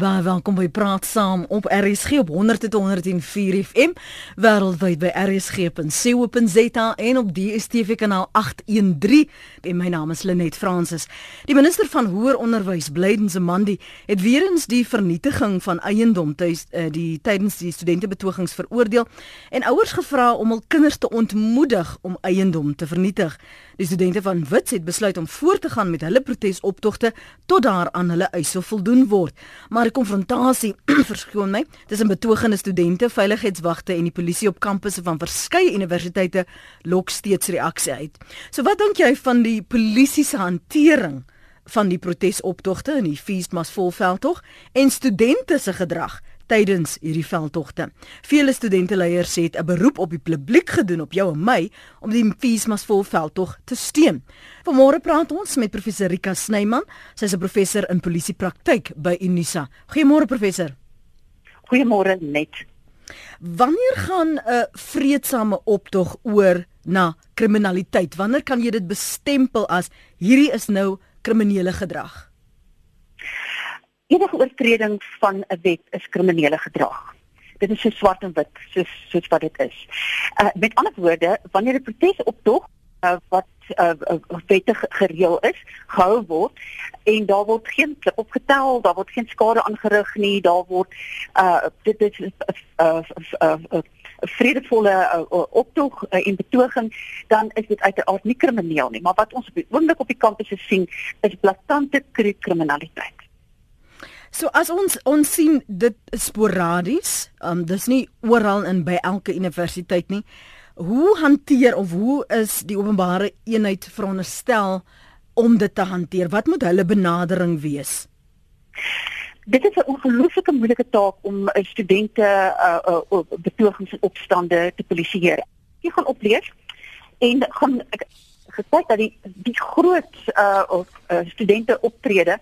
Baie welkom by Praat Saam op RSG op 100.104 FM wêreldwyd by rsg.co.za en op DStv kanaal 813. En my naam is Lenet Fransis. Die minister van Hoër Onderwys, Blyden Zamandi, het weer eens die vernietiging van eiendom tuis uh, die tydens die studentebetogings veroordeel en ouers gevra om hul kinders te ontmoedig om eiendom te vernietig. Die studente van Wits het besluit om voort te gaan met hulle protesoptogte tot daar aan hulle eise voldoen word. Maar 'n konfrontasie, verskoon my, tussen betogende studente, veiligheidswagte en die polisie op kampusse van verskeie universiteite lok steeds reaksie uit. So wat dink jy van die polisie se hantering van die protesoptogte in die Feast Must Fall veldtog en studente se gedrag? Tydens hierdie veldtogte. Vele studenteleiers het 'n beroep op die publiek gedoen op jou en my om die Feesmas vol veldtog te steun. Vanmôre praat ons met professor Rika Snyman. Sy is 'n professor in polisiepraktyk by Unisa. Goeiemôre professor. Goeiemôre net. Wanneer gaan 'n vredesame optog oor na kriminaliteit? Wanneer kan jy dit bestempel as hierdie is nou kriminele gedrag? Enige oortreding van 'n wet is kriminele gedrag. Dit is so swart en wit, soos soos wat dit is. Uh met ander woorde, wanneer 'n protes optog uh, wat uh, wettig gereël is, gehou word en daar word geen klip opgetel, daar word geen skade aangerig nie, daar word uh dit is 'n uh, uh, uh, uh, vredevolle uh, optog uh, en betoging dan is dit uiteraard nie krimineel nie maar wat ons op die oomblik op die kampusse sien is blaatante kriminaliteit So as ons ons sien dit sporadies, um dis nie oral in by elke universiteit nie. Hoe hanteer of hoe is die openbare eenheid veronderstel om dit te hanteer? Wat moet hulle benadering wees? Dit is 'n ongelooflike moeilike taak om studente uh, uh, betogings en opstande te polisieer. Jy gaan oplees en gaan gekyk dat die die groot uh, uh studente optrede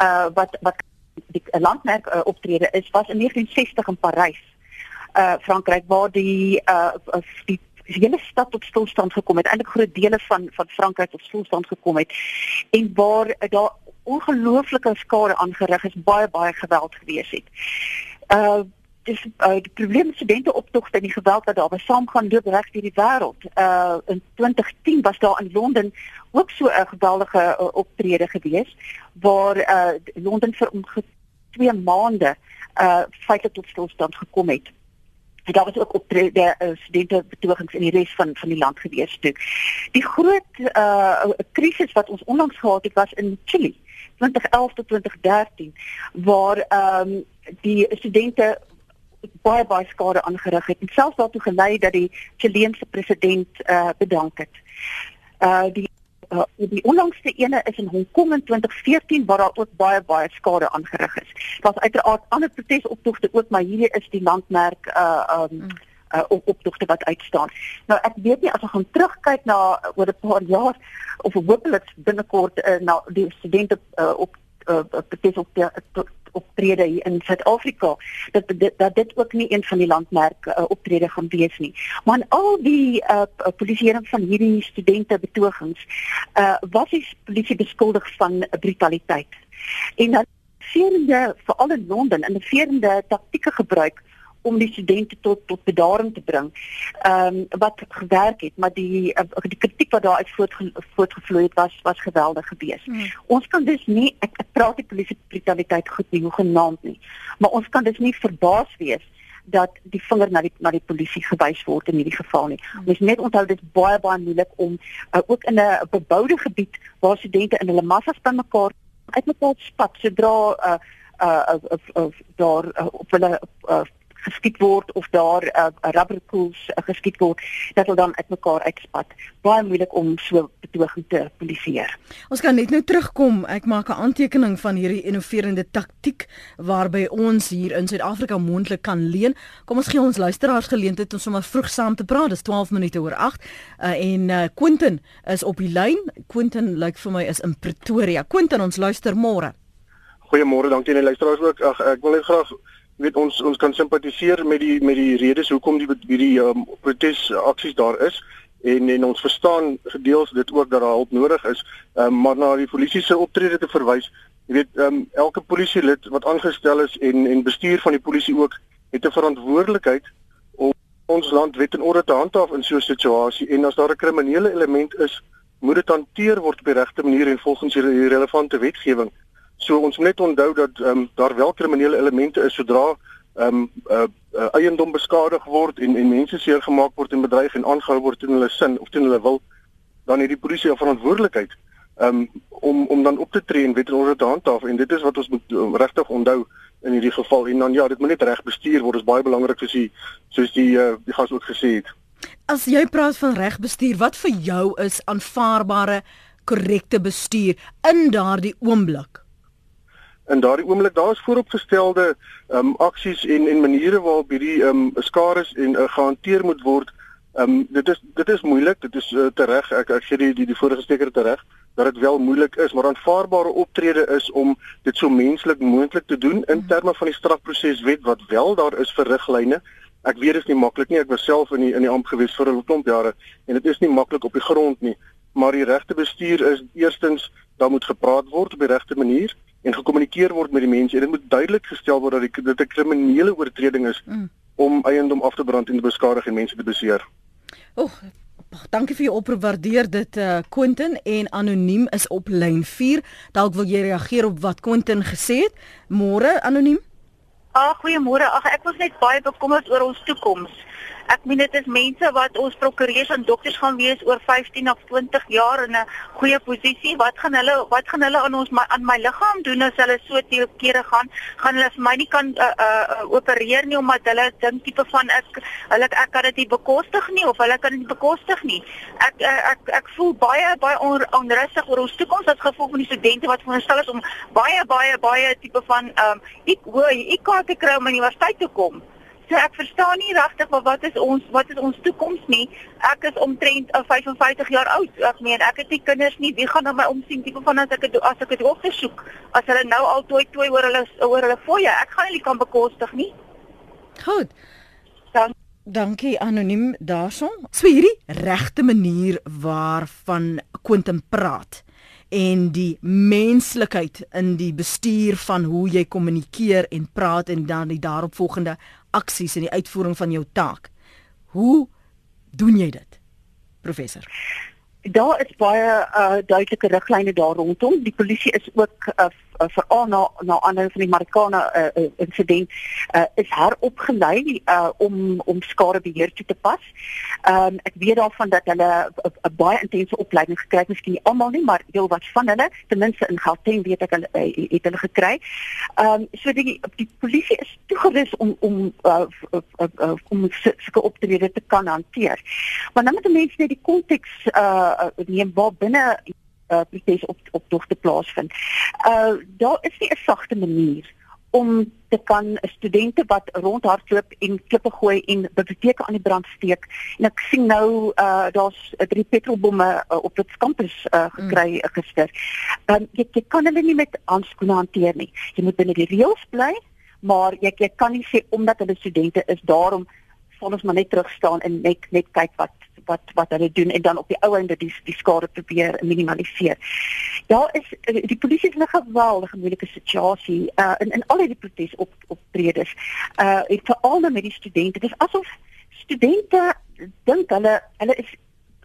uh wat wat die landmerk uh, optrede is was in 1960 in Parys. Uh Frankryk waar die uh die die hele stad tot stilstand gekom het. Eintlik groot dele van van Frankryk tot stilstand gekom het en waar uh, daar ongelooflike skade aangerig is, baie baie geweld gewees het. Uh dis uh, die probleem studente optogte en die geweld wat daar was saamgaan loop reg deur die wêreld. Uh in 2010 was daar in Londen ook so 'n geweldige uh, optrede gewees waar uh Londen vir ongeveer 2 maande uh feitelik tot stilstand gekom het. En daar was ook optrede uh, studente betogings in die res van van die land gewees toe. Die groot uh krisis wat ons onlangs gehad het was in Chili 2011 tot 2013 waar ehm um, die studente baie baie skade aangerig het en selfs daartoe gelei dat die Chileense president uh bedank het. Uh die uh, die onlangste ene is in Hong Kong in 2014 waar daar ook baie baie skade aangerig is. Was uiteraard ander protesoptogte ook, maar hierdie is die landmerk uh um uh op optogte wat uitstaan. Nou ek weet nie as ons gaan terugkyk na uh, oor 'n paar jaar of hopelik binnekort uh, na die studente uh, op uh, protesoptogte optrede hier in Suid-Afrika dat, dat dat dit ook nie een van die landmerke uh, optrede gaan wees nie. Maar al die uh, polisieering van hierdie studente betogings uh, was die polisie beskuldig van brutaliteit. En dan veerende veral in Londen 'n veerende taktieke gebruik om die studente tot tot bedaring te bring. Ehm um, wat gewerk het, maar die uh, die kritiek wat daar uit voortge, voortgevloei het was was geweldig geweest. Hmm. Ons kan dus nie ek, ek praat die polisie brutaliteit goed nie, hoe genaamd nie. Maar ons kan dus nie verbaas wees dat die vinger na die na die polisie gewys word in hierdie geval nie. Hmm. Ons net onthou dit baie baie moeilik om uh, ook in 'n beboude gebied waar studente in hulle massas bymekaar uitmekaar spat sodra uh uh, uh, uh, uh daar uh, op hulle uh, geskiet word of daar 'n uh, rubberpools uh, geskiet word dat hulle dan uitmekaar uitspat. Baie moeilik om so betoging te polisieer. Ons kan net nou terugkom. Ek maak 'n aantekening van hierdie innoverende taktik waarby ons hier in Suid-Afrika moontlik kan leen. Kom ons gee ons luisteraars geleentheid om sommer vroeg saam te praat. Dis 12 minute oor 8. Uh, en uh, Quentin is op die lyn. Quentin lyk like vir my is in Pretoria. Quentin, ons luister môre. Goeiemôre, dankie aan die luisteraars ook. Ag ek wil net graag weet ons ons kan simpatiseer met die met die redes hoekom die hierdie um, protesaksies daar is en en ons verstaan gedeels dit ook dat daar hulp nodig is um, maar na die polisie se optrede te verwys weet, um, elke polisielid wat aangestel is en en bestuur van die polisie ook het 'n verantwoordelikheid om ons land wet en orde te handhaaf in so 'n situasie en as daar 'n kriminele element is, moet dit hanteer word op die regte manier en volgens die relevante wetgewing. So ons moet net onthou dat ehm um, daar wel kriminele elemente is sodra ehm um, uh, uh, eiendom beskadig word en en mense seer gemaak word en bedreig en aangehou word teen hulle sin of teen hulle wil, dan het die polisie 'n verantwoordelikheid um, om om dan op te tree en wet en orde te handhaaf. En dit is wat ons moet um, regtig onthou in hierdie geval. En dan ja dit moet net reg bestuur word. Is baie belangrik soos die soos die uh, die gas ook gesê het. As jy praat van reg bestuur wat vir jou is aanvaarbare korrekte bestuur in daardie oomblik In daardie oomblik daar is vooropgestelde um, aksies en en maniere waarop hierdie um, skares en uh, gehanteer moet word Ehm um, dit is dit is moeilik, dit is uh, tereg. Ek ek sê die die, die vorige spreker tereg dat dit wel moeilik is, maar aanvaarbare optrede is om dit so menslik moontlik te doen in terme van die strafproseswet wat wel daar is vir riglyne. Ek weet dit is nie maklik nie. Ek was self in die in die amp gewees vir 'n klomp jare en dit is nie maklik op die grond nie. Maar die regte bestuur is eerstens daar moet gepraat word op die regte manier en gekommunikeer word met die mense. En dit moet duidelik gestel word dat dit 'n kriminele oortreding is mm. om eiendom af te brand en te beskadig en mense te beseer. Oeg, dankie vir jou oproep. Waardeer dit uh Quentin en anoniem is op lyn 4. Dalk wil jy reageer op wat Quentin gesê het. Môre anoniem. Ag, goeiemôre. Ag, ek was net baie bekommerd oor ons toekoms. Ek meen dit is mense wat ons prokureurs en dokters gaan wees oor 15 of 20 jaar in 'n goeie posisie. Wat gaan hulle wat gaan hulle aan ons my, aan my liggaam doen as hulle so te kere gaan? Gaan hulle vir my nie kan uh, uh, opereer nie omdat hulle dink tipe van ek hulle ek kan dit nie bekostig nie of hulle kan dit nie bekostig nie. Ek uh, ek ek voel baie baie on, onrustig oor ons toekoms as gevolg van die studente wat veronderstel is om baie baie baie tipe van ehm um, ek hoor ek kan te kry om universiteit toe kom. So ek verstaan nie regtig wat is ons wat is ons toekoms nie. Ek is omtrent 55 uh, jaar oud. Ek meen ek het nie kinders nie. Wie gaan na my omsien tipe van as ek het, as ek dit opgesoek as hulle nou al toe toe oor hulle oor hulle fooie. Ek gaan nie kan bekostig nie. Goed. Dan Dankie anoniem daarson. So hierdie regte manier waarvan Quentin praat en die menslikheid in die bestuur van hoe jy kommunikeer en praat en dan die daaropvolgende aksies in die uitvoering van jou taak. Hoe doen jy dit? Professor. Daar is baie uh, duidelike riglyne daar rondom. Die polisie is ook uh, uh, veral na na aanleiding van die Marikana uh, insident uh, is heropgelei uh, om om skadebeheer toe te pas. Ehm um, ek weet daarvan dat hulle 'n baie intense opleiding gekry het, miskien nie almal nie, maar heel wat van hulle, ten minste in Gauteng weet ek hulle uh, het hulle gekry. Ehm um, so die die polisie is toegerus om om uh, uh, uh, uh, om sulke optredes te kan hanteer. Maar dan moet mense net die konteks uh neem waar binne uh, protes op op tog te plaasvind. Uh daar is nie 'n sagte manier om te kan studente wat rondhardloop en klippe gooi en biblioteke aan die brand steek. En ek sien nou uh daar's drie petrolbomme uh, op dit kampus uh, gekry mm. gister. Um jy, jy kan hulle nie met handskoene hanteer nie. Jy moet binne die reëls bly, maar jy jy kan nie sê omdat hulle studente is daarom sal ons maar net terug staan en net net kyk wat wat wat hulle doen en dan op die ou einde die die skade probeer minimaliseer. Daar is die polisie is 'n geweldige moeilike situasie uh in in al die protes op optredes. Uh ek veral met die studente. Dit is asof studente dink hulle hulle is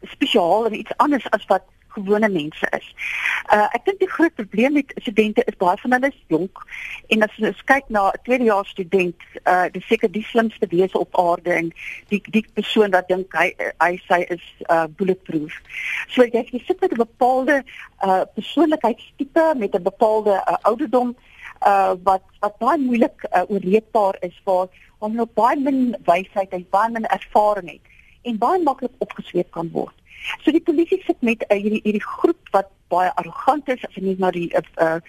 spesiaal en iets anders as wat gewone mense is. Uh ek dink die groot probleem met studente is baie van hulle is jonk en as jy kyk na 'n tweedejaars student, uh dis seker die slimste wese op aarde en die die persoon wat dink hy hy sê is uh bulletproof. So jy jy sit met 'n bepaalde uh persoonlikheidstipe met 'n bepaalde uh, ouderdom uh wat wat baie moeilik uh, oorreedbaar is waar hom nou baie min wysheid en baie min ervaring het en baie maklik opgesweep kan word. So die polisie sit met uh, hierdie hierdie groep wat baie arrogant is as jy na die uh uh,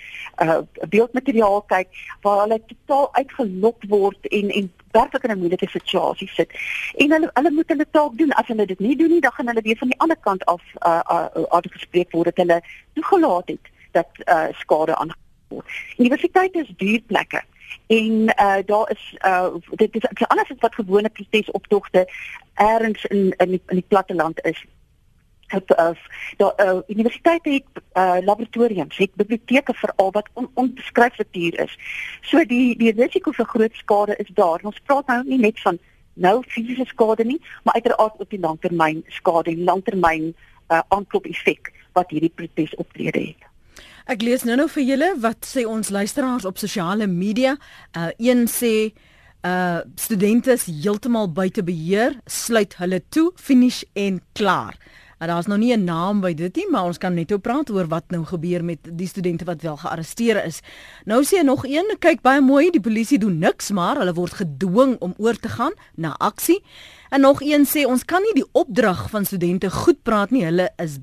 uh beeldmateriaal kyk waar hulle totaal uitgelok word en en werklik in 'n moeilike situasie sit. En hulle hulle moet hulle taak doen. As hulle dit nie doen nie, dan gaan hulle weer van die ander kant af uh uh uitgespreek word dat hulle toegelaat het dat uh skade aan word. Universiteite is duur plekke en uh daar is uh dit is alles wat gewone protesoptogte ergens in in die, in die platteland is het uh, daar uh, universiteite het uh, laboratoriums, het biblioteke vir al wat on, onbeskryflik duur is. So die die risiko vir groot skade is daar. Ons praat nou nie net van nou fisiese skade nie, maar uiteraard op die langtermyn skade en langtermyn uh, aanklop effek wat hierdie protes optrede het. Ek lees nou-nou vir julle wat sê ons luisteraars op sosiale media. Uh een sê uh studente is heeltemal buite beheer, sluit hulle toe, finish en klaar. En daar's nog nie 'n naam by dit nie, maar ons kan net op praat oor wat nou gebeur met die studente wat wel gearresteer is. Nou sê nog een, kyk baie mooi, die polisie doen niks, maar hulle word gedwing om oor te gaan na aksie. En nog een sê ons kan nie die opdrag van studente goed praat nie. Hulle is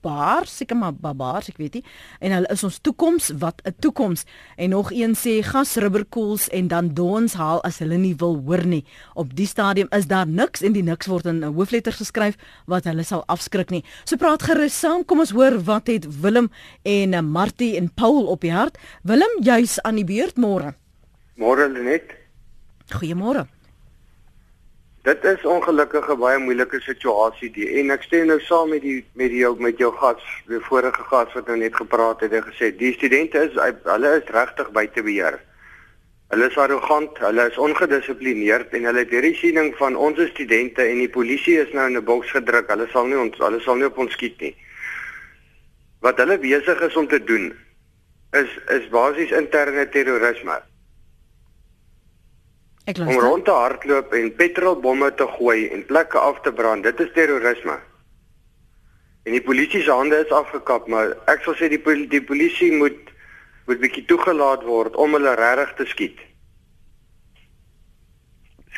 baar, seker maar babaars, ek weet nie. En hulle is ons toekoms, wat 'n toekoms. En nog een sê gas rubberkoels en dan dons haal as hulle nie wil hoor nie. Op die stadium is daar niks en die niks word in hoofletters geskryf wat hulle sal afskrik nie. So praat gerus saam, kom ons hoor wat het Willem en eh, Martie en Paul op die hart. Willem, jy's aan die beurt môre. Môre Lenet. Goeiemôre. Dit is ongelukkig 'n baie moeilike situasie die en ek stem nou saam met die met jou met jou gas, die vorige gas wat nou net gepraat het en gesê die studente is hulle is regtig buite beheer. Hulle is arrogant, hulle is ongedissiplineerd en hulle het hierdie siening van ons studente en die polisie is nou in 'n boks gedruk. Hulle sal nie ons hulle sal nie op ons skiet nie. Wat hulle besig is om te doen is is basies interne terrorisme. Ek om luister. rond te hardloop en petrolbomme te gooi en plekke af te brand. Dit is terrorisme. En die polisie se hande is afgekap, maar ek sal sê die pol die polisie moet moet bietjie toegelaat word om hulle regtig te skiet.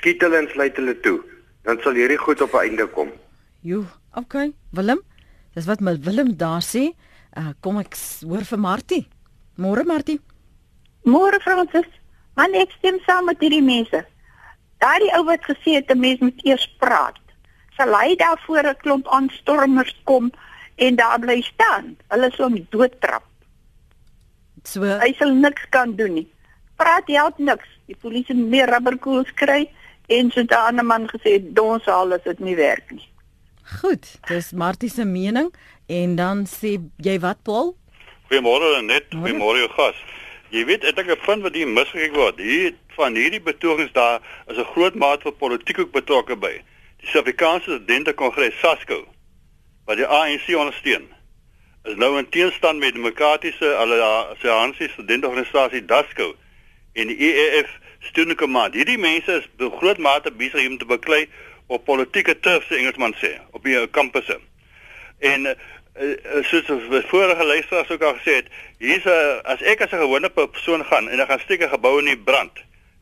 Skiet hulle en sluit hulle toe. Dan sal hierdie goed op 'n einde kom. Jo, okay. Willem, dis wat my Willem daar sê. Uh, kom ek s- hoor vir Martie. Môre Martie. Môre Fransis, man ek stem saam met hierdie mense. Daardie ou wat gesê het 'n mens moet eers praat. Sal hy daarvoor 'n klomp aanstormers kom en daar bly staan. Hulle sou hom doodtrap. So Hy sal niks kan doen nie. Praat help niks. Die polisie moet meer rubberkoels kry en so 'n ander man gesê dons al as dit nie werk nie. goed, dis Martie se mening en dan sê jy wat Paul? Goeiemôre net, Môre. goeiemôre jou gas. Jy weet, ek dink 'n punt wat hier misgekyk word, hier van hierdie betogings daar is 'n groot mate van politiek ook betrokke by. Die Suid-Afrikaanse Studente Kongres SASCO wat die ANC ondersteun is nou in teenstand met demokratiese alliansie studentorganisasie DASCO en die EEF student command. Hierdie mense is in groot mate besig om te beklei op politieke turf, se Engelsman sê, op die kampusse. En uh, soos die vorige luisteraars ook al gesê het, hier's 'n as ek as 'n gewone persoon gaan en ek gaan steek 'n gebou in die brand,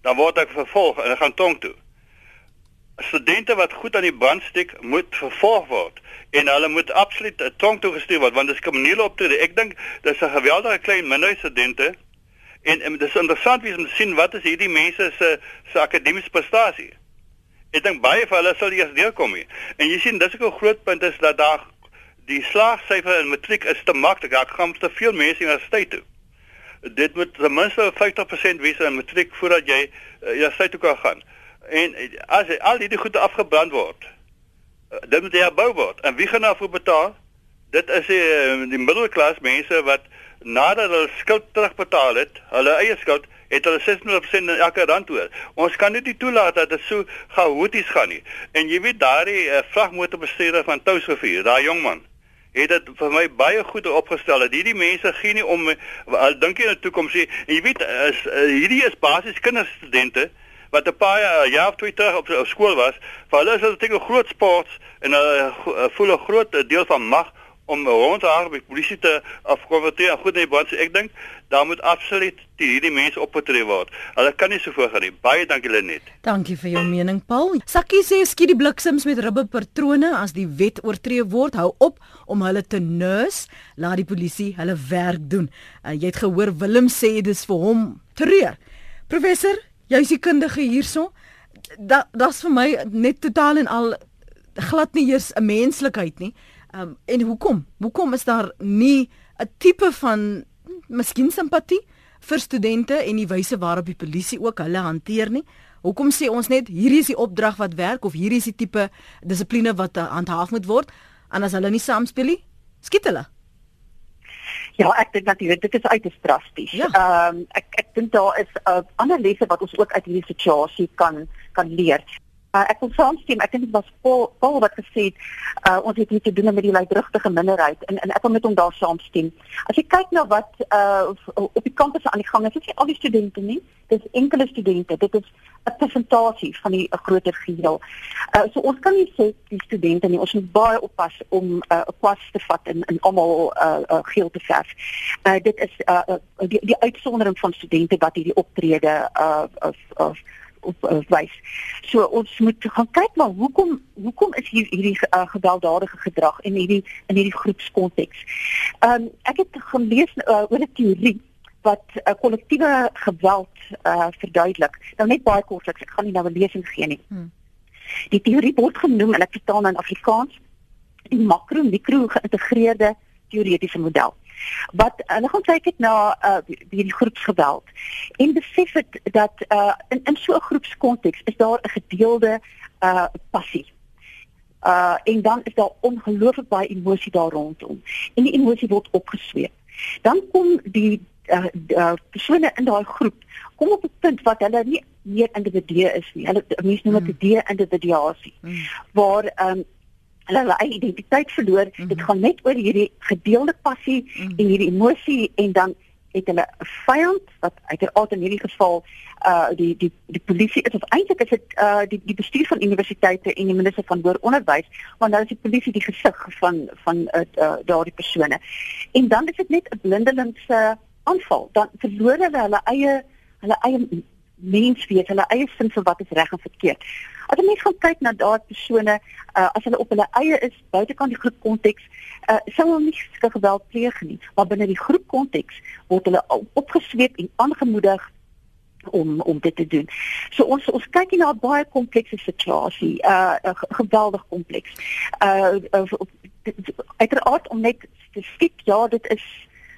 dan word ek vervolg en ek gaan tronk toe. Studente wat goed aan die brand steek, moet vervolg word en hulle moet absoluut 'n tronk toe gestuur word want dit is kriminele optrede. Ek dink dis 'n geweldige klein minderheid studente en, en dis interessant wie om te sien wat is hierdie mense se se akademiese prestasie. Ek dink baie van hulle sal eers deurkom hier. En jy sien dis ook 'n groot punt is dat daar die slaagsyfer in matriek is te maklik. Daar kom te veel mense universiteit toe. Dit moet ten minste 50% wees in matriek voordat jy uh, universiteit toe kan gaan. En eh, as al hierdie goede afgebrand word, uh, dit moet herbou word. En wie gaan daarvoor betaal? Dit is die, uh, die middelklas mense wat nadat hulle skuld terugbetaal het, hulle eie skuld, het hulle 600% in elke rand oor. Ons kan dit nie toelaat dat dit so chaoties gaan nie. En jy weet daardie uh, vragmotorbestuurder van Touwsrivier, daai jong man, het dit vir my baie goed opgestel dat hierdie mense gee nie om al dink jy aan die toekoms nie. En jy weet is uh, hierdie is basies kinderstudente wat 'n paar jaar, jaar twee terug op, op skool was. Vir hulle is dit 'n groot sport en hulle uh, voel 'n groot deel van mag om rond te by polisie te afkonfronteer en goed in die brand. Ek dink daar moet absoluut die hierdie mense opgetree word. Hulle kan nie so voorgaan nie. Baie dankie Lenet. Dankie vir jou mening Paul. Sakkie sê skiet die bliksems met rubberpatrone as die wet oortree word. Hou op om hulle te nurse. Laat die polisie hulle werk doen. Uh, jy het gehoor Willem sê dis vir hom treur. Professor, jy's die kundige hierso. Da dat's vir my net totaal en al glad nie eers 'n menslikheid nie. Um, en hoekom? Hoekom is daar nie 'n tipe van miskien simpatie vir studente en die wyse waarop die polisie ook hulle hanteer nie? Hoekom sê ons net hierdie is die opdrag wat werk of hierdie is die tipe dissipline wat uh, handhaaf moet word? En as hulle nie saamspeel nie, skiet hulle. Ja, ek dink natuurlik dit is uiters drasties. Ja. Ehm um, ek ek dink daar is 'n uh, ander lesse wat ons ook uit hierdie situasie kan kan leer. Uh, ek wil saamstem. Ek dink dit was Paul, Paul wat gesê het uh, ons het hier te doen met die luidrugtige minderheid en en ek wil met hom daar saamstem. As jy kyk na wat uh, op die kampus aan die gang is, is dit al die studente nie. Dit is enkele studente. Dit is 'n presentasie van die groter geheel. Uh, so ons kan nie sê die studente nie. Ons moet baie oppas om 'n uh, kwas te vat en en almal uh, uh, geel te verf. Uh, dit is uh, uh, die, die uitsondering van studente wat hierdie optrede uh, of of op uh, wys. So ons moet gaan kyk maar hoekom hoekom is hier hierdie uh, gewelddadige gedrag in hierdie in hierdie groepskonteks. Ehm um, ek het gelees uh, oor 'n teorie wat uh, kollektiewe geweld uh, verduidelik. Nou net baie kortliks, ek gaan nie nou 'n lesing gee nie. Hmm. Die teorie word genoem en ek vertaal in Afrikaans die makro-mikro geïntegreerde teoretiese model. Wat hulle gaan kyk het na uh, hierdie groepsgeweld en besef het dat uh, in in so 'n groepskonteks is daar 'n gedeelde uh, passie. Uh en dan is daar ongelooflik baie emosie daar rondom en die emosie word opgesweep. Dan kom die uh, uh persone in daai groep kom op 'n punt wat hulle nie meer individue is nie. Hulle mense noem dit mm. de-individuasie. Mm. Waar ehm um, hulle hulle eie identiteit verloor. Mm. Dit gaan net oor hierdie gedeelde passie mm. en hierdie emosie en dan het hulle 'n vyand wat uiteraard in hierdie geval uh die die die polisie is of eintlik is dit uh die die bestuur van universiteite en die minister van hoër onderwys want nou is die polisie die gesig van van uh, uh daardie persone. En dan is dit net 'n blindelingse aanval, dan verloor hulle hulle eie hulle eie menswees, hulle eie sin vir wat is reg en verkeerd. As net gaan kyk na daardie persone, uh, as hulle op hulle eie is buitekant die groep konteks, uh, sou hulle nie sulke geweld pleeg nie, maar binne die groep konteks word hulle opgesweep en aangemoedig om om dit te doen. So ons ons kyk hier na 'n baie komplekse situasie, uh, uh geweldig kompleks. Uh, uh uiteraard om net te skiet, ja, dit is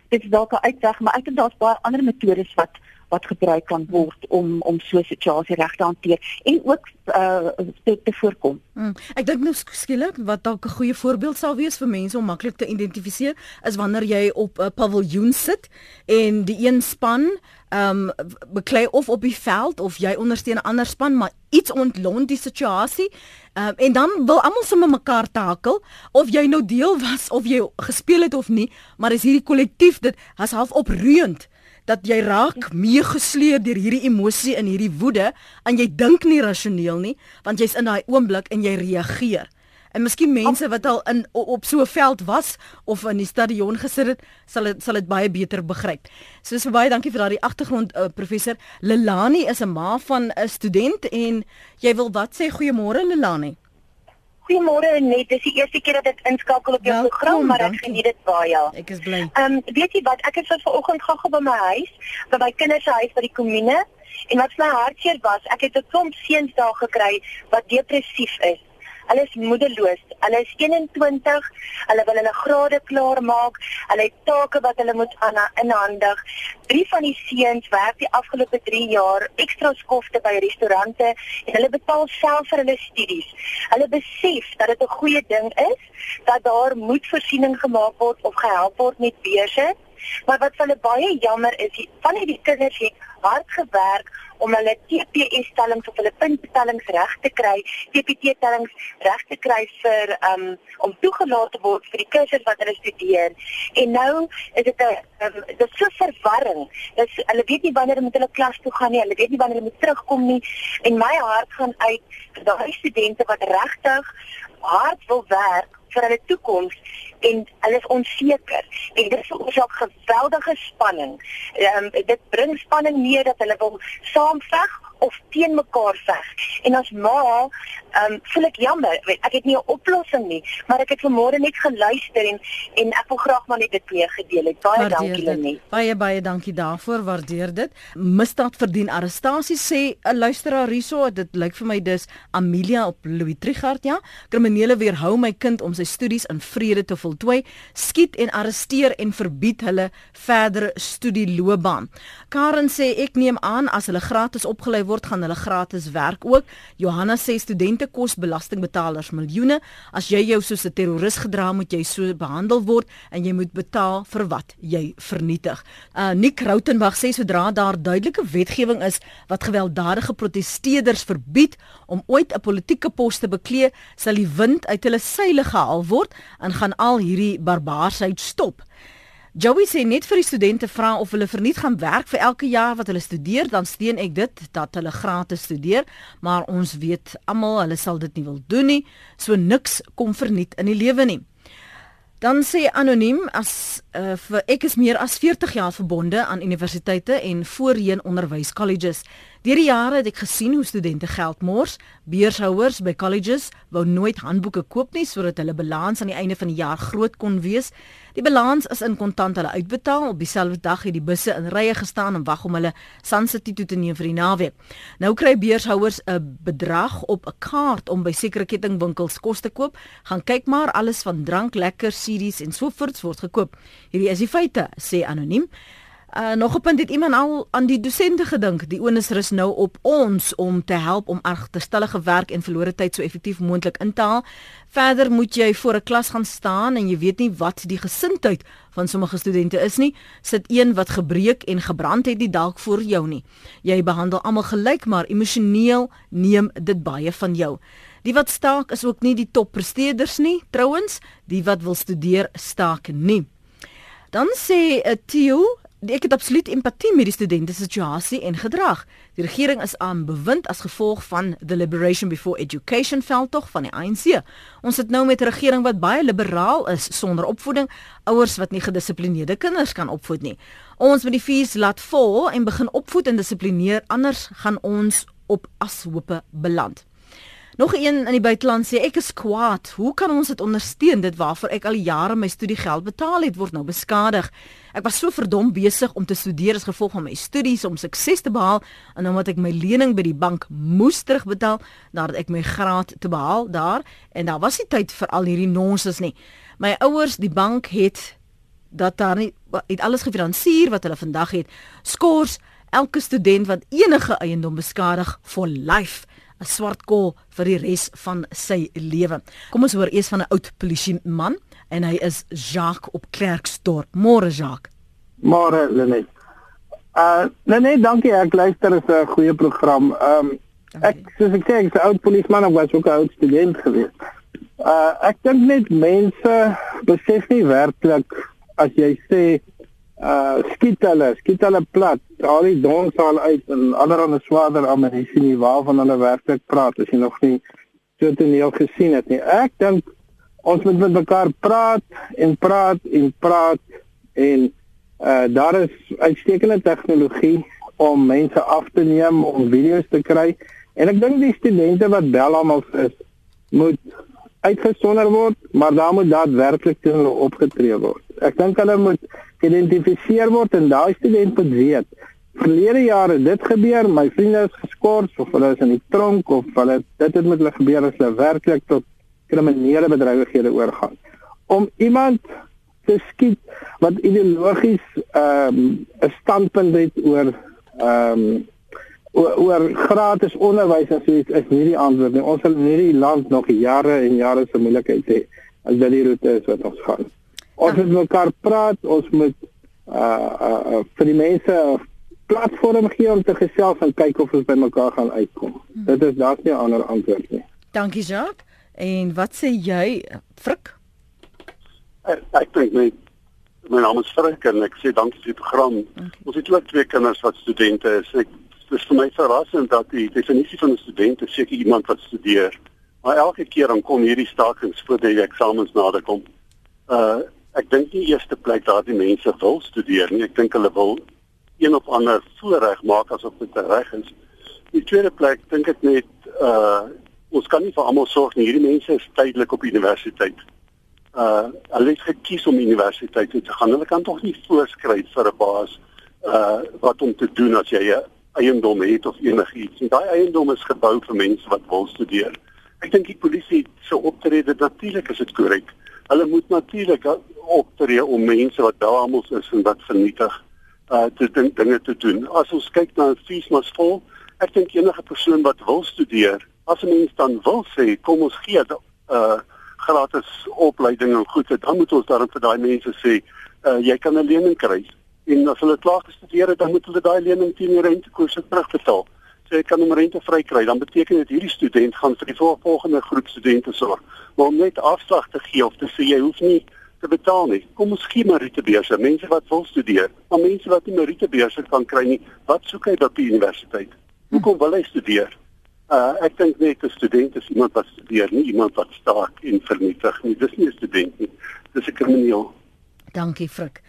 dit is dalk 'n uitweg, maar ek dink daar's baie ander metodes wat wat gebruik kan word om om so 'n situasie reg te hanteer en ook uh te, te voorkom. Hmm. Ek dink nou skielik wat dalk 'n goeie voorbeeld sal wees vir mense om maklik te identifiseer is wanneer jy op 'n paviljoen sit en die een span ehm um, beklei of op die veld of jy ondersteun 'n ander span maar iets ontlont die situasie. Ehm um, en dan wil almal sommer mekaar takel of jy nou deel was of jy gespeel het of nie maar is hierdie kollektief dit has half oproeiend dat jy raak meegesleer deur hierdie emosie en hierdie woede en jy dink nie rasioneel nie want jy's in daai oomblik en jy reageer En miskien mense wat al in op so 'n veld was of in die stadion gesit het, sal dit sal dit baie beter begryp. So so baie dankie vir daardie agtergrond uh, professor. Lelani is 'n ma van 'n student en jy wil wat sê goeiemôre Lelani? Goeiemôre net. Dis die eerste keer dat ek inskakel op jou Welkom, program, maar ek geniet dit baie. Ek is bly. Ehm um, weet jy wat? Ek het vanoggend gou-gou by my huis, by my kinders se huis by die kommune en wat my hartseer was, ek het 'n klomp seuns daar gekry wat depressief is. Hulle is moedeloos. Hulle is 21. Hulle wil hulle grade klaar maak. Hulle het take wat hulle moet aan inhandig. Drie van die seuns werk die afgelope 3 jaar ekstra skofte by restaurante en hulle betaal self vir hulle studies. Hulle besef dat dit 'n goeie ding is dat daar moet voorsiening gemaak word of gehelp word met beurse. Maar wat vir hulle baie jammer is, van hierdie kinders het hard gewerk om hulle TPS tellings of hulle punttellings reg te kry, TPT tellings reg te kry vir um om toegelaat te word vir die kursus wat hulle studeer. En nou is dit 'n um, dit so verwarring. Dis hulle weet nie wanneer hulle met hulle klas toe gaan nie, hulle weet nie wanneer hulle moet terugkom nie. En my hart gaan uit vir daai studente wat regtig hard wil werk vir hulle toekoms en hulle is onseker en dit veroorsaak geweldige spanning. Ehm um, dit bring spanning mee dat hulle wil saamveg of teen mekaar veg. En as ma, ehm um, voel ek jammer. Ek het nie 'n oplossing nie, maar ek het vanmôre net geluister en en ek wil graag maar net dit mee gedeel het. Baie waardeer dankie Lenie. Baie baie dankie daarvoor. Waardeer dit. Misdaad verdien arrestasie sê 'n luisteraar hierso. Dit lyk vir my dis Amelia op Louis Trigard, ja. Kriminele weerhou my kind om sy studies in vrede te voltooi. Skiet en arresteer en verbied hulle verdere studieloopbaan. Karen sê ek neem aan as hulle gratis opgelei word gaan hulle gratis werk ook. Johanna sê studente studente kos belastingbetalers miljoene. As jy jou soos 'n terroris gedra, moet jy so behandel word en jy moet betaal vir wat jy vernietig. Uh Nick Rautenbach sê sodra daar duidelike wetgewing is wat gewelddadige protesteerders verbied om ooit 'n politieke pos te beklee, sal die wind uit hulle seile gehaal word en gaan al hierdie barbaarsheid stop. Joey sê net vir die studente vra of hulle verniet gaan werk vir elke jaar wat hulle studeer, dan steun ek dit dat hulle gratis studeer, maar ons weet almal hulle sal dit nie wil doen nie. So niks kom verniet in die lewe nie. Dan sê anoniem as uh, vir ek is meer as 40 jaar verbonde aan universiteite en voorheen onderwys colleges. Deur die jare het ek gesien hoe studente geld mors. Beurshouers by colleges wou nooit handboeke koop nie sodat hulle balans aan die einde van die jaar groot kon wees. Die balans is in kontant hulle uitbetaal. Op dieselfde dag het die busse in rye gestaan en wag om hulle Sunset toe te neem vir die naweek. Nou kry beurshouers 'n bedrag op 'n kaart om by sekere kettingwinkels kos te koop. Gaan kyk maar, alles van drank, lekker, series en so voort word gekoop. Hierdie is die feite, sê anoniem. Uh, nog 'n punt het iemand al aan die dosente gedink. Die onus rus nou op ons om te help om agterstallige werk en verlore tyd so effektief moontlik in te haal. Verder moet jy voor 'n klas gaan staan en jy weet nie wat die gesindheid van sommige studente is nie. Sit een wat gebreek en gebrand het die dalk voor jou nie. Jy behandel almal gelyk, maar emosioneel neem dit baie van jou. Die wat staak is ook nie die toppresteerders nie. Trouwens, die wat wil studeer staak nie. Dan sê uh, Theo Ek het absoluut empatie met die studente se situasie en gedrag. Die regering is aan bewind as gevolg van the Liberation Before Education veldtog van die ANC. Ons sit nou met 'n regering wat baie liberaal is sonder opvoeding, ouers wat nie gedissiplineerde kinders kan opvoed nie. Ons moet die fees laat vol en begin opvoed en dissiplineer, anders gaan ons op ashope beland. Nog een in die buiteland sê ek is kwaad. Hoe kan ons dit ondersteun dit waarvoor ek al jare my studiegeld betaal het word nou beskadig? Ek was so verdom besig om te studeer as gevolg van my studies om sukses te behaal en omdat ek my lening by die bank moes terugbetaal nadat ek my graad te behaal daar en daar was nie tyd vir al hierdie nonsens nie. My ouers, die bank het dat daar nie het alles gefinansier wat hulle vandag het. Skors elke student wat enige eiendom beskadig vir life swart kol vir die res van sy lewe. Kom ons hoor eers van 'n oud polisieman en hy is Jacques op Klerksdorp. Môre Jacques. Môre Lenet. Uh nee, dankie. Ek luister is 'n goeie program. Um ek soos ek sê, ek's 'n oud polisieman, ek was ook 'n oud student geweest. Uh ek dink net mense besef nie werklik as jy sê uh skiet hulle, skiet hulle plat. Al die dons al uit en allerhande swaarder ammunisie nie waarvan hulle werklik praat as jy nog nie so toneel gesien het nie. Ek dink ons moet met mekaar praat en praat en praat en uh daar is uitstekende tegnologie om mense af te neem om video's te kry en ek dink die studente wat bel almal is moet uitgesonder word, maar daar moet daadwerklik teen hulle opgetree word. Ek dink hulle moet geïdentifiseer word en daai student moet weet. Verlede jare dit gebeur my vriende is geskort of hulle is in die tronk of hulle dit het met hulle gebeur as hulle werklik tot kriminele bedrywighede oorgaan. Om iemand te skiet wat ideologies ehm um, 'n standpunt het oor ehm um, oor, oor gratis onderwys as iets is nie die antwoord nie. Ons sal in hierdie land nog jare en jare se moeilikheid hê as dit die roete is wat ons gaan Ons moet mekaar praat, ons moet uh uh, uh vir die mense 'n platform gee om te gesels en kyk of ons by mekaar gaan uitkom. Hmm. Dit is daar's nie 'n ander antwoord nie. Dankie Jacques. En wat sê jy, Frik? Ek, ek dink net my naam is Frik en ek sê dankie vir die program. Okay. Ons het ook twee kinders wat studente is. Ek dis vir my verrassend dat die definisie van 'n student is seker iemand wat studeer. Maar elke keer dan kom hierdie stakings voor die eksamens nader kom. Uh Ek dink nie eerste plek daar die mense wil studeer nie. Ek dink hulle wil een of ander voorreg maak asof dit reg is. Die tweede plek dink ek net uh ons kan nie vir almal sorg nie. Hierdie mense is tydelik op universiteit. Uh hulle het gekies om universiteit toe te gaan. Hulle kan tog nie voorskryf vir 'n baas uh wat om te doen as jy 'n eiendom het of enigiets. En daai eiendom is gebou vir mense wat wil studeer. Ek dink die polisie se optrede natuurlik is dit korrek. Hulle moet natuurlik optree om mense wat daarmos is en wat vernietig uh te dinge te doen. As ons kyk na fees mas vol, ek dink enige persoon wat wil studeer, As 'n mens dan wil sê kom ons gee 'n uh, gratis opleiding en goed, dan moet ons daarom vir daai mense sê uh, jy kan 'n lening kry. En as hulle klaar gestudeer het, dan moet hulle daai lening teen rentekoerse terugbetaal. So jy kan hom rentevry kry, dan beteken dit hierdie student gaan vir die volgende groep studente sorg. Maar om net afslag te gee of te sê jy hoef nie te betaal nie. Kom ons gee Maritebeurse, mense wat wil studeer, maar mense wat nie Maritebeurse kan kry nie, wat soek hy op die universiteit? Hoekom wil hy studeer? Uh ek dink net 'n student is iemand wat studeer, nie iemand wat staak en vernietig nie. Dis nie 'n student nie. Dis 'n krimineel. Dankie Frik.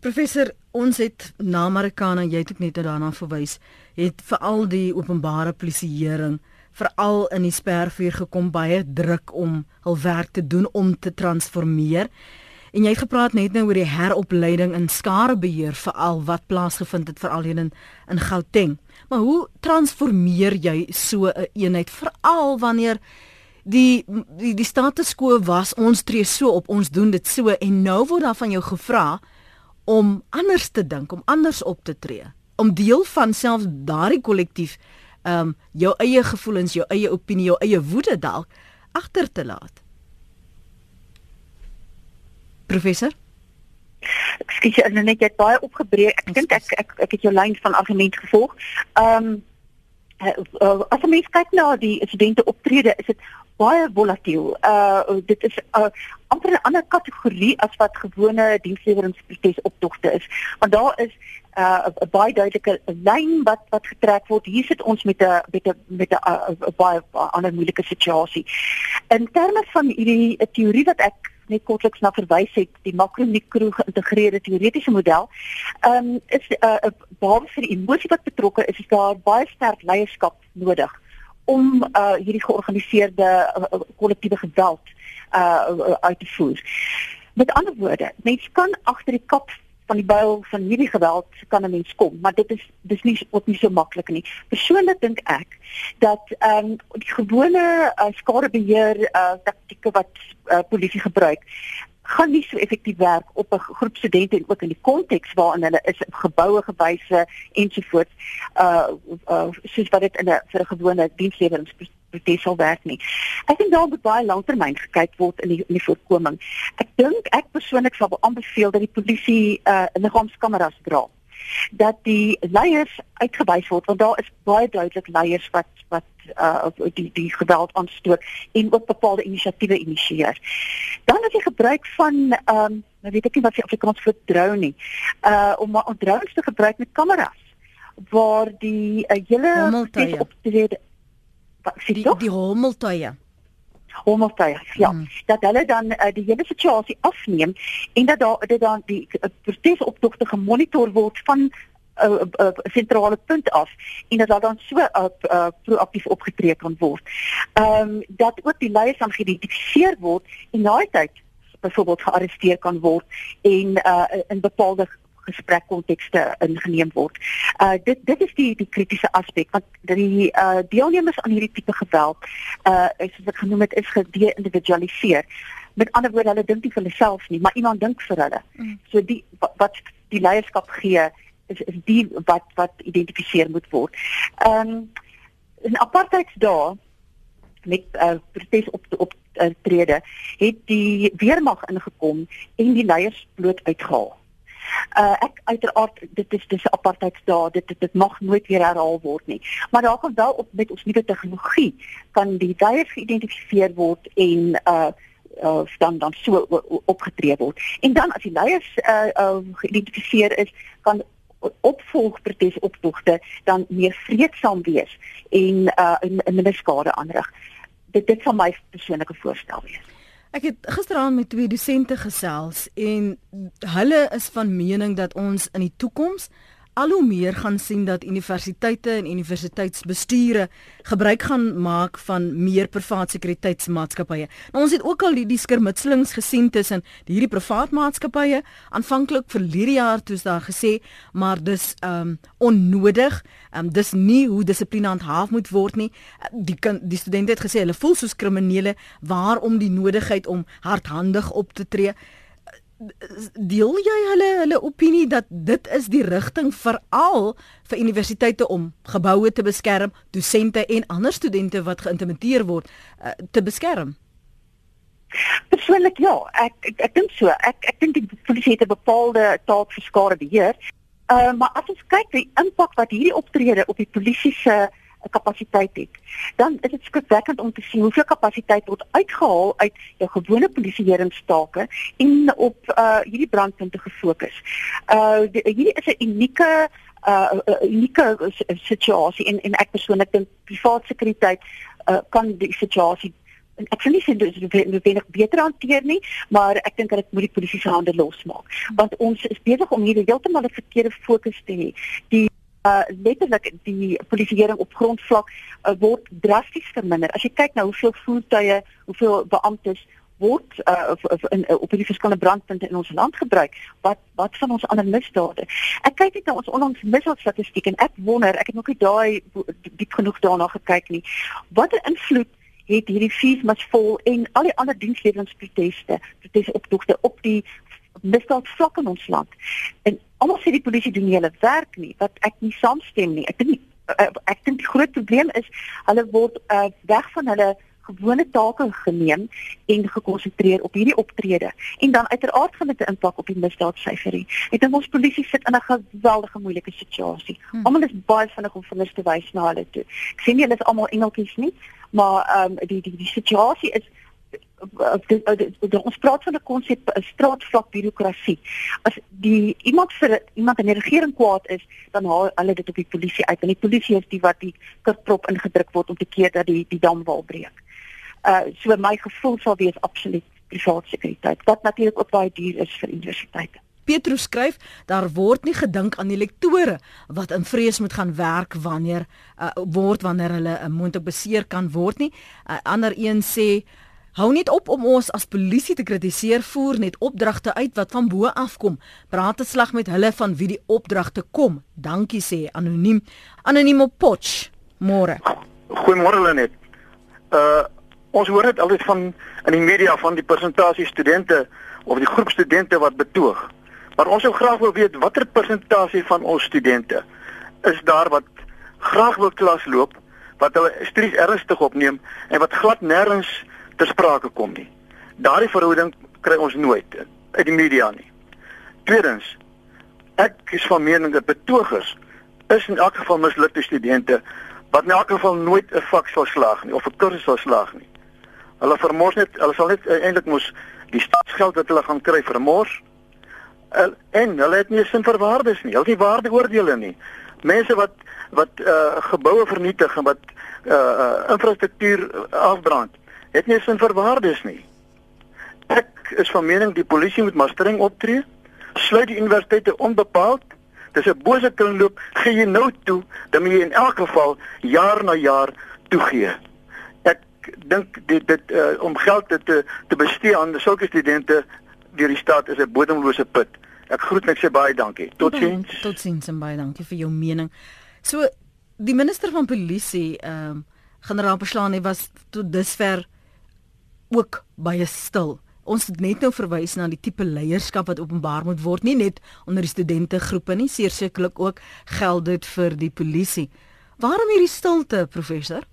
Professor, ons het na Amerikaana, jy het ook net daarna verwys, het veral die openbare polisieering veral in die spervuur gekom baie druk om hul werk te doen om te transformeer. En jy het gepraat net nou oor die heropleiding in skarebeheer veral wat plaasgevind het veral in in Gauteng. Maar hoe transformeer jy so 'n een eenheid veral wanneer die die die status quo was ons tree so op ons doen dit so en nou word daar van jou gevra om anders te dink, om anders op te tree, om deel van selfs daardie kollektief ehm um, jou eie gevoelens, jou eie opinie, jou eie woede dalk agter te laat. Professor ek net jy het baie opgebreek. Ek dink ek, ek ek het jou lyn van argument gevolg. Ehm um, as jy kyk na die studente optrede, is dit baie volatiel. Uh dit is amper 'n ander kategorie as wat gewone diensleweringspres optogte is. Want daar is 'n uh, baie duidelike lyn wat wat getrek word. Hier sit ons met 'n met 'n met 'n uh, baie ander moeilike situasie. In terme van hierdie teorie wat ek net kortliks na verwys het, die makro-mikro geïntegreerde teoretiese model, ehm um, is 'n uh, basis vir die emosie wat betrokke is, is daar baie sterk leierskap nodig om uh, hierdie georganiseerde uh, kollektiewe geweld uh, uit te voer. Met ander woorde, mense kan agter die kap van die byl van hierdie geweld kan 'n mens kom, maar dit is dis nie ook nie so maklik nie. Persoonlik dink ek dat ehm um, die gewone uh, skadebeheer uh, taktieke wat uh, polisie gebruik gaan nie so effektief werk op 'n groep studente en ook in die konteks waarin hulle is geboue gewyse ensovoorts uh uh soos wat dit in 'n vir 'n gewone diensleweringspres sal werk nie. Ek dink daar moet baie lanktermyn gekyk word in die in die voorkoming. Ek dink ek persoonlik sal aanbeveel dat die polisie uh liggaamskameras dra dat die leiers uitgewys word want daar is baie duidelik leiers wat wat uh die die geweld aanstoot en ook bepaalde inisiatiewe initieer. Dan is die gebruik van ehm um, nou weet ek nie wat se Afrikaans vir drone nie. Uh om om drones te gebruik met kameras waar die uh, hele optrede die die hommeltuie hommeltuie ja hmm. dat hulle dan uh, die hele situasie afneem en dat daar dit dan die uh, protesoptogte gemonitor word van 'n uh, uh, sentrale punt af en dat daar dan so uh, uh, proaktief opgetree kan word. Ehm um, dat ook die leiers dan geïdentifiseer word en na tyd byvoorbeeld gearresteer kan word en uh, in bepaalde gesprekkontekste ingeneem word. Uh dit dit is die die kritiese aspek want die uh deelnemers aan hierdie tipe geweld uh soos ek genoem het is gede-individualiseer. Met ander woorde, hulle dink nie vir hulle self nie, maar iemand dink vir hulle. Mm. So die wat die leierskap gee is is die wat wat identifiseer moet word. Ehm um, in apartheidsdae met uh, protes op op uh, trede het die weermag ingekom en die leiers bloot uitgehaal. Uh ek uiteraard dit is dis apartheidsdae dit, dit mag nooit weer herhaal word nie. Maar daar kan wel op met ons nuwe tegnologie kan die leiers geïdentifiseer word en uh uh dan dan so opgetree word. En dan as die leiers uh, uh geïdentifiseer is, kan opvolgprotes optogte dan meer vreedsaam wees en uh in minder skade aanrig. Dit dit sal my persoonlike voorstel wees. Ek het gisteraand met twee dosente gesels en hulle is van mening dat ons in die toekoms al hoe meer gaan sien dat universiteite en universiteitsbestuure gebruik gaan maak van meer privaat sekuriteitsmaatskappye. Nou ons het ook al die, die skermutselings gesien tussen hierdie privaat maatskappye aanvanklik vir hierdie jaar toes daar gesê, maar dis um onnodig. Um dis nie hoe dissipline handhaaf moet word nie. Die kan die studente het gesê hulle voel soos kriminele waarom die nodigheid om hardhandig op te tree deel jy hulle hulle opinie dat dit is die rigting veral vir universiteite om geboue te beskerm, dosente en ander studente wat geïntimideer word uh, te beskerm? Persoonlik ja, ek ek, ek dink so. Ek ek dink die polisie het 'n bepaalde taak vir skade beheer. Uh maar as ons kyk die impak wat hierdie optrede op die polisie se kapasiteit het, dan is dit skrikwekkend om te sien hoeveel kapasiteit word uitgehaal uit jou gewone polisieeringstake en op uh hierdie brandpunte gefokus. Uh die, hierdie is 'n unieke uh unieke situasie en en ek persoonlik dink privaat sekuriteit uh kan die situasie en ek nie dit is noodwendig beter hanteer nie, maar ek dink dat dit moet die polisie se hande losmaak. Want ons is besig om hier heeltemal 'n verkeerde fokus te hê. Die letterlik die polisieering op grondvlak uh, word drasties verminder. As jy kyk na hoeveel voertuie, hoeveel beamptes word uh, in uh, op die verskillende brandpunte in ons land gebruik wat wat van ons ander misdade? Ek kyk net na ons onlangs misdaadstatistiek en ek wonder ek het nog nie daai diep genoeg daarna gekyk nie. Watter invloed het hierdie fees must vol en al die ander diensleweringproteste protesoptogte op die misdaad vlak in ons land? En almal sê die polisie doen nie hulle werk nie wat ek nie saamstem nie ek dink uh, ek dink die groot probleem is hulle word uh, weg van hulle gewone take geneem en gekonsentreer op hierdie optrede en dan uiteraard gaan dit 'n impak op die misdaadsyferie. Ek dink ons polisie sit in 'n geweldige moeilike situasie. Hmm. Almal is baie vinnig om vingers te wys na hulle toe. Ek sien nie hulle is almal engeltjies nie, maar ehm um, die die die situasie is ons praat van 'n konsep straatvlak birokrasie. As die iemand vir iemand in die regering kwaad is, dan haal hulle dit op die polisie uit en die polisie is die wat die kurprop ingedruk word om te keer dat die die damwal breek uh so my gevoel sal wees absoluut privaat sekuriteit wat natuurlik ook baie duur is vir universiteite. Petrus skryf daar word nie gedink aan die lektore wat in vrees moet gaan werk wanneer uh, word wanneer hulle 'n uh, moontlik beseer kan word nie. uh, Ander een sê hou net op om ons as polisie te kritiseer voer net opdragte uit wat van bo af kom. Praat 'n slag met hulle van wie die opdragte kom. Dankie sê anoniem. Anoniem op Potch. Môre. Goeiemôre Lenet. Uh Ons hoor dit altyd van in die media van die persentasie studente of die groep studente wat betoog. Maar ons sou graag wil weet watter persentasie van ons studente is daar wat graag wil klas loop, wat hulle studies ernstig opneem en wat glad nêrens ter sprake kom nie. Daardie verhouding kry ons nooit uit die media nie. Tweedens, ek is van mening dat betogers is in elk geval mislukte studente wat in elk geval nooit 'n vak sal slaag nie of 'n kursus sal slaag nie. Hulle vermors net, hulle sal net eintlik moes die staatsgeld wat hulle gaan kry vermors. En hulle het nie sin vir waardes nie. Hulle het nie waardeoordeele nie. Mense wat wat uh, geboue vernietig en wat uh, uh, infrastruktuur afbrand, het nie sin vir waardes nie. Ek is van mening die polisie moet maar streng optree. Sluit die universiteite onbepaald. Dis 'n bose kringloop. Gee jy nou toe, dan moet jy in elk geval jaar na jaar toegee dink dit dit uh, om geld te te bestee aan sulke studente deur die staat is 'n bodemlose put. Ek groet net sê baie dankie. Totsiens. Totsiens en baie dankie vir jou mening. So die minister van polisie ehm um, generaal Beslane was tot dusver ook baie stil. Ons het net nou verwys na die tipe leierskap wat openbaar moet word, nie net onder die studente groepe nie, sekerlik ook geld dit vir die polisie. Waarom hierdie stilte, professor?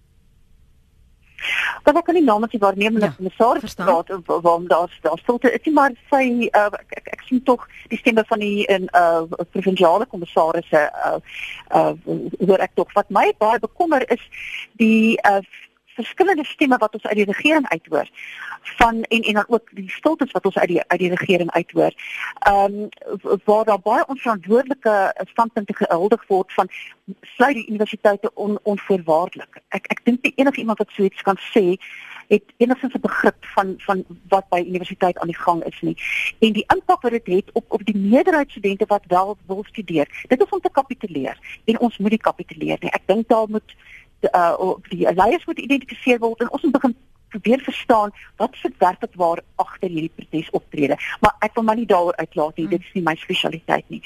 Want ek kan nie namens die waarnemende ja, kommissaris praat waarom daar daar stilte is nie, maar sy uh, ek, ek, ek sien tog die stemme van die in uh provinsiale kommissarisse uh uh hoor ek tog wat my baie bekommer is die uh verskillende stemme wat ons uit die regering uithoor van en en dan ook die stiltes wat ons uit die uit die regering uithoor. Ehm um, waar daar baie onverantwoordelike standpunte gehuldig word van sluit die universiteite on, onvoorwaardelik. Ek ek dink nie enige iemand wat so iets kan sê het enigstens 'n begrip van van wat by universiteit aan die gang is nie. En die impak wat dit het op op die meerderheid studente wat wel wil studeer. Dit is om te kapituleer en ons moet nie kapituleer nie. Ek dink daar moet uh die leiers moet identifiseer word en ons moet begin probeer verstaan wat se werklik waar agter hierdie protes optrede. Maar ek wil maar nie daaroor uitlaat nie. Mm. Dit is nie my spesialiteit nie.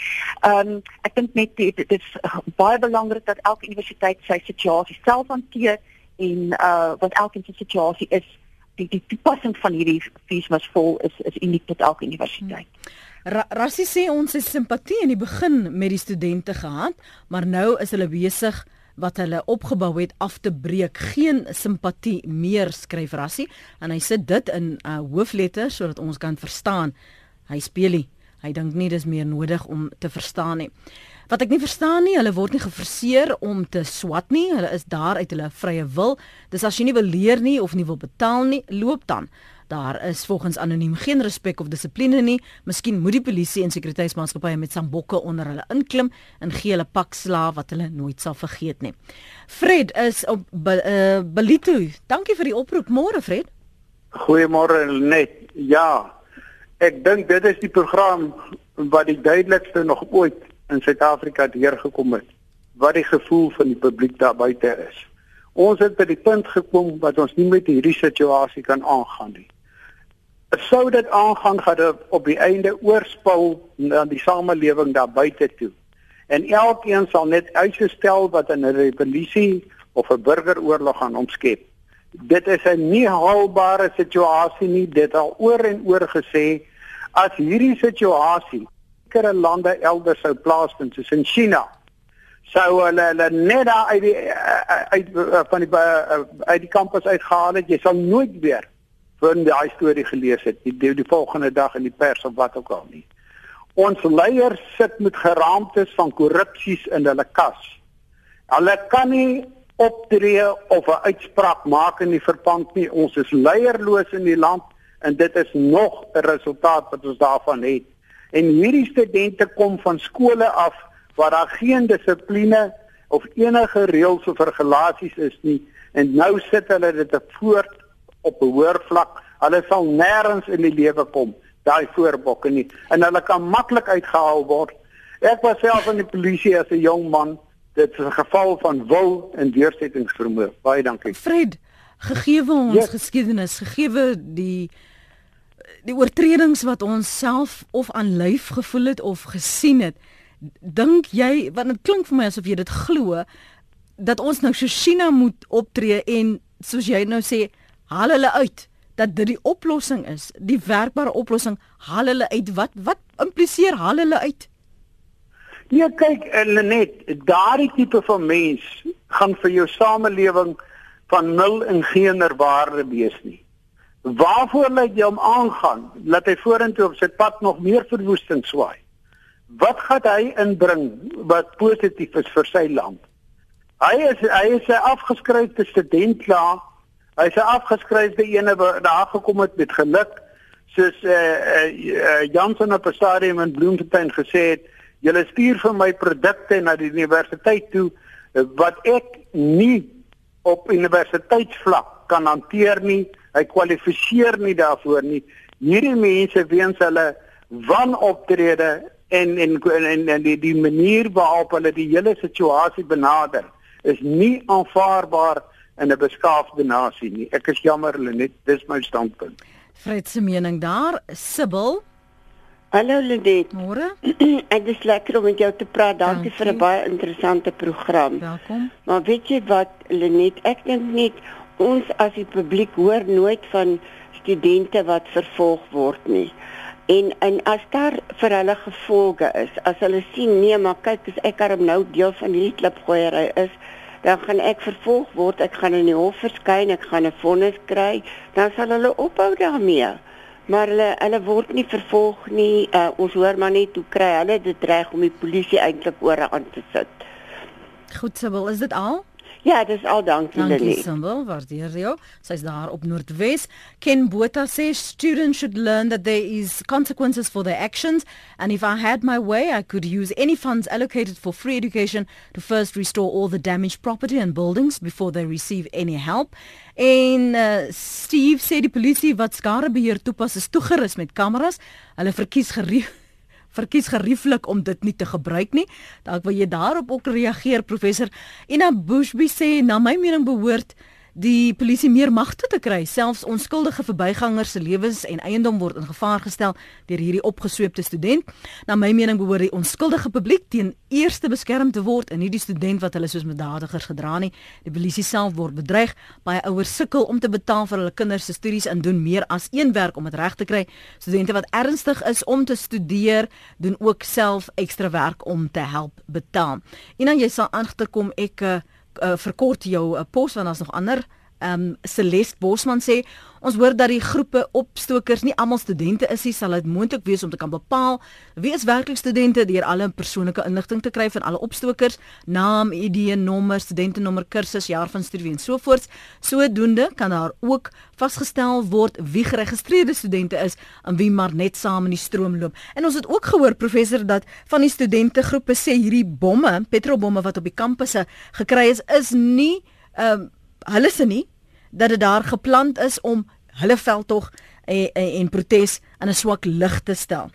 Ehm um, ek dink net dit, dit is baie belangrik dat elke universiteit sy situasie self hanteer en uh want elkeen se situasie is die die toepassing van hierdie fees was vol is is uniek tot elke universiteit. Ra Rassie sê ons het simpatie in die begin met die studente gehad, maar nou is hulle besig wat hulle opgebou het af te breek. Geen simpatie meer skryf Rassie en hy sit dit in uh, hoofletters sodat ons kan verstaan. Hy speel nie. Hy dink nie dis meer nodig om te verstaan nie. Wat ek nie verstaan nie, hulle word nie geforseer om te swat nie. Hulle is daar uit hulle vrye wil. Dis as jy nie wil leer nie of nie wil betaal nie, loop dan. Daar is volgens anoniem geen respek of dissipline nie. Miskien moet die polisie en sekuriteitsmaatskappye met sambokke onder hulle inklim en gee hulle pak slaaf wat hulle nooit sal vergeet nie. Fred is op be, uh, Belito. Dankie vir die oproep. Môre Fred. Goeiemôre net. Ja. Ek dink dit is die program wat die duidelikste nog ooit in Suid-Afrika deurgekom het wat die gevoel van die publiek daar buite is. Ons het by die punt gekom wat ons nie met hierdie situasie kan aangaan nie. Sou dit aangaan gaan dit op die einde oorspil na die samelewing daar buite toe. En elkeen sal net uitgestel wat in 'n revolusie of 'n burgeroorlog gaan omskep. Dit is 'n nie haalbare situasie nie. Dit al oor en oor gesê as hierdie situasie sekere lande elders sou plaasvind soos in China sou hulle hulle net daar uit die uit van die uit die kampus uitgehaal het jy sal nooit weer van daai storie gelees het die, die die volgende dag in die pers of wat ook al nie. Ons leiers sit met geraamtes van korrupsies in hulle kas. Hulle kan nie optree of 'n uitspraak maak in die verband nie. Ons is leierloos in die land en dit is nog 'n resultaat wat ons daarvan het. En hierdie studente kom van skole af waar daar geen dissipline of enige reëls of regulasies is nie. En nou sit hulle dit voort op 'n hoër vlak. Hulle sal nêrens in die lewe kom daai voorbokke nie en hulle kan maklik uitgehaal word. Ek was self in die polisie as 'n jong man. Dit is 'n geval van wil en deursettingsvermoë. Baie dankie. Fred, gegee ons yes. geskiedenis, gegee die die oortredings wat ons self of aan lyf gevoel het of gesien het dink jy want dit klink vir my asof jy dit glo dat ons nou so China moet optree en soos jy nou sê haal hulle uit dat dit die oplossing is die werkbare oplossing haal hulle uit wat wat impliseer haal hulle uit Nee kyk net daardie tipe van mens gaan vir jou samelewing van nul en geen waarde wees nie Waarvoor laat jy hom aangaan? Laat hy vorentoe op sy pad nog meer verwoesting swaai. Wat gaan hy inbring wat positief is vir sy land? Hy is hy is 'n afgeskryfde student klaar. Hy's 'n afgeskryfde ene wat daar gekom het met geluk soos eh uh, uh, Jansen op 'n stadium in Bloemfontein gesê het, "Julle stuur vir my produkte na die universiteit toe wat ek nie op universiteitsvlak kan hanteer nie." hy kwalifiseer nie daarvoor nie. Hierdie mense weens hulle wanoptrede en en en, en die die manier waarop hulle die hele situasie benader is nie aanvaarbaar in 'n beskaafde nasie nie. Ek is jammer hulle net dis my standpunt. Fred se mening daar, Sibyl. Hallo Lenet. Môre. Dit is lekker om met jou te praat. Dankie, Dankie. vir 'n baie interessante program. Welkom. Maar weet jy wat Lenet, ek dink net ons as die publiek hoor nooit van studente wat vervolg word nie. En en as daar vir hulle gevolge is, as hulle sien nee, maar kyk, as ek arm nou deel van hierdie klipgooiery is, dan gaan ek vervolg word, ek gaan in die hof verskyn, ek gaan 'n vonnis kry, dan sal hulle ophou daarmee. Maar hulle hulle word nie vervolg nie. Uh, ons hoor maar net hoe kry hulle dit reg om die polisie eintlik ore aan te sit. Goed, Sibyl, is dit al? Ja, dis al dankie Lily. Dankie Simbel, waardeer jou. Sy's daar op Noordwes. Ken Botha sê students should learn that there is consequences for their actions and if I had my way I could use any funds allocated for free education to first restore all the damaged property and buildings before they receive any help. En uh, Steve sê die polisie wat skadebeheer toepas is toegerus met kameras. Hulle verkies gerief verkies gerieflik om dit nie te gebruik nie. Dalk wil jy daarop ook reageer professor. Ina Bushby sê na my mening behoort die polisie meer magte te kry. Selfs onskuldige verbygangers se lewens en eiendom word in gevaar gestel deur hierdie opgesweepte student. Na my mening behoort die onskuldige publiek teen eerste beskerm te word en nie die student wat hulle soos misdadigers gedra nie. Die polisie self word bedreig. Baie ouers sukkel om te betaal vir hulle kinders se studies en doen meer as een werk om dit reg te kry. Studente wat ernstig is om te studeer, doen ook self ekstra werk om te help betaal. En dan jy sal agterkom ek uh, uh, verkort jou uh, pos want daar's nog ander um, Celeste Bosman sê ons hoor dat die groepe opstokers nie almal studente is nie. Sal dit moontlik wees om te kan bepaal wie is werklik studente deur alle persoonlike inligting te kry van alle opstokers? Naam, ID, nommer, studentenommer, kursus, jaar van studie en so voort sodoende kan daar ook vasgestel word wie geregistreerde studente is en wie maar net saam in die stroom loop. En ons het ook gehoor professor dat van die studente groepe sê hierdie bomme petrolbomme wat op die kampusse gekry is is nie ehm um, hulle se nie dat dit daar geplant is om hulle veldtog en en, en protes in 'n swak lig te stel.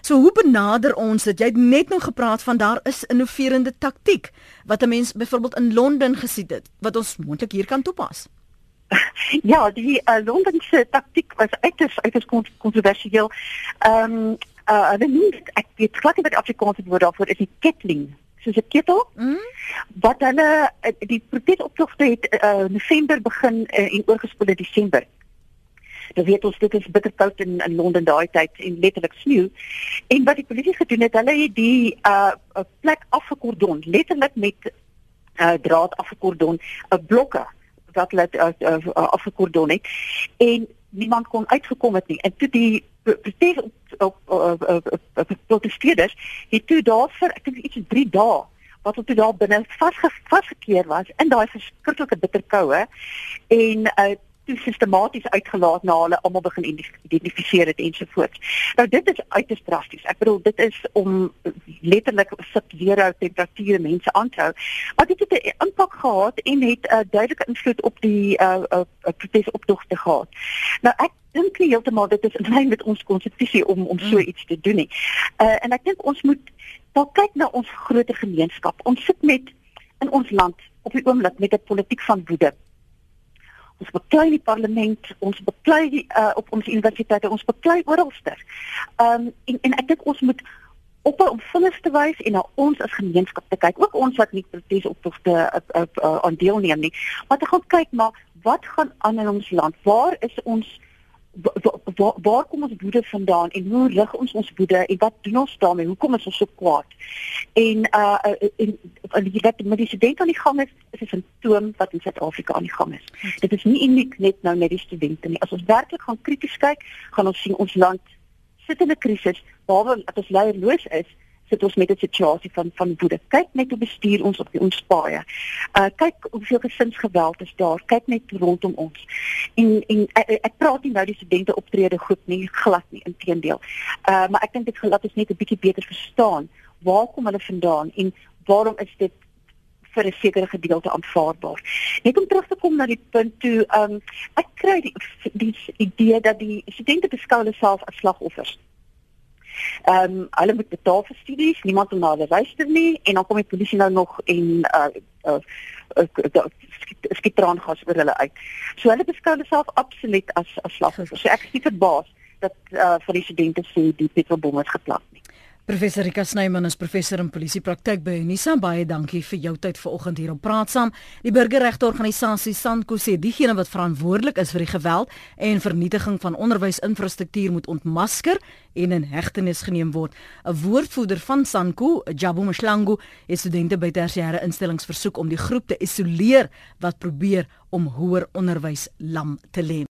So hoe benader ons dit? Jy het net nou gepraat van daar is innoverende taktiek wat 'n mens byvoorbeeld in Londen gesien het wat ons moontlik hier kan toepas. Ja, die uh, Londen se taktiek was uiters uiters kontroversieel. Ehm um, uh, hulle noem dit ek weet glad nie wat Afrikaans woord daarvoor is, die kettling soos 'n ketel. Mm. Wat hulle eh, die protesoptogte het uh, November begin uh, en oorgespoel in Desember. Dan weet ons dit is bitterkoud in, in Londen daai tyd en letterlik sneeu. En wat die polisie gedoen het, hulle het die uh plek afgekordon, letterlik met uh draad afgekordon, 'n uh, blokke wat hulle uh, uh, afgekordon het en niemand kon uitgekom het nie. En toe die protes op op, op, op, op, op protesteerders het toe daar vir ek dink iets 3 dae wat hulle toe daar binne vasge, vasgekeer was in daai verskriklike bitterkoue en uh, toe sistematies uitgelaat na hulle almal begin identifiseer het ensovoorts. Nou dit is uiters drasties. Ek bedoel dit is om letterlik severe temperature mense aan te hou. Maar dit het 'n impak gehad en het 'n uh, duidelike invloed op die uh, uh, protesoptogte gehad. Nou ek dink nie heeltemal dit is in lyn met ons konstitusie om om so mm. iets te doen nie. Uh, en ek dink ons moet dalk kyk na ons groter gemeenskap. Ons sit met in ons land op die oomblik met 'n politiek van woede ons beklei die parlement, ons beklei uh, op ons universiteite, ons beklei oralster. Ehm um, en en ek dink ons moet op om vingers te wys en na ons as gemeenskap te kyk, ook ons wat nie protes op of te aan deelneem nie, maar te gaan kyk maar wat gaan aan in ons land? Waar is ons waar, waar kom ons woede vandaan en hoe rig ons ons woede en wat doen ons daarmee? Hoekom is ons so kwaad? En uh en, en die wat met die studente aan die gang is, is 'n simptoom wat in Suid-Afrika aan die gang is. Dit is nie uniek net nou net die studente nie. As ons werklik gaan krities kyk, gaan ons sien ons land sit in 'n krisis waar ons leierloos is sit ons met 'n situasie van van woede. Kyk net hoe bestuur ons op die ons paaie. Uh kyk hoeveel gesinsgeweld is daar. Kyk net rondom ons. En en ek, ek praat nie nou die studente optrede goed nie, glad nie, inteendeel. Uh maar ek dink dit gelaat ons net 'n bietjie beter verstaan waar kom hulle vandaan en waarom is dit vir 'n sekere gedeelte aanvaarbaar. Net om terug te kom na die punt toe, um ek kry die, die idee dat die studente beskou hulle self as slagoffers. Ehm um, hulle moet betaal vir studies, niemand om na hulle luister nie en dan kom die polisie nou nog en uh uh, uh skiet traangas oor hulle uit. So hulle beskou hulle self absoluut as as slagoffers. So ek is nie verbaas dat uh van die studente sê die petrolbom is geplant nie. Professor Rika Snyman is professor in polisiepraktyk by Unisa. Baie dankie vir jou tyd vanoggend hier op Praat Saam. Die burgerregteorganisasie SANKO sê diegene wat verantwoordelik is vir die geweld en vernietiging van onderwysinfrastruktuur moet ontmasker en in hegtenis geneem word. 'n Woordvoerder van SANKO, Jabu Mshlangu, het studente by tersiêre instellings versoek om die groep te isoleer wat probeer om hoër onderwys lam te lê.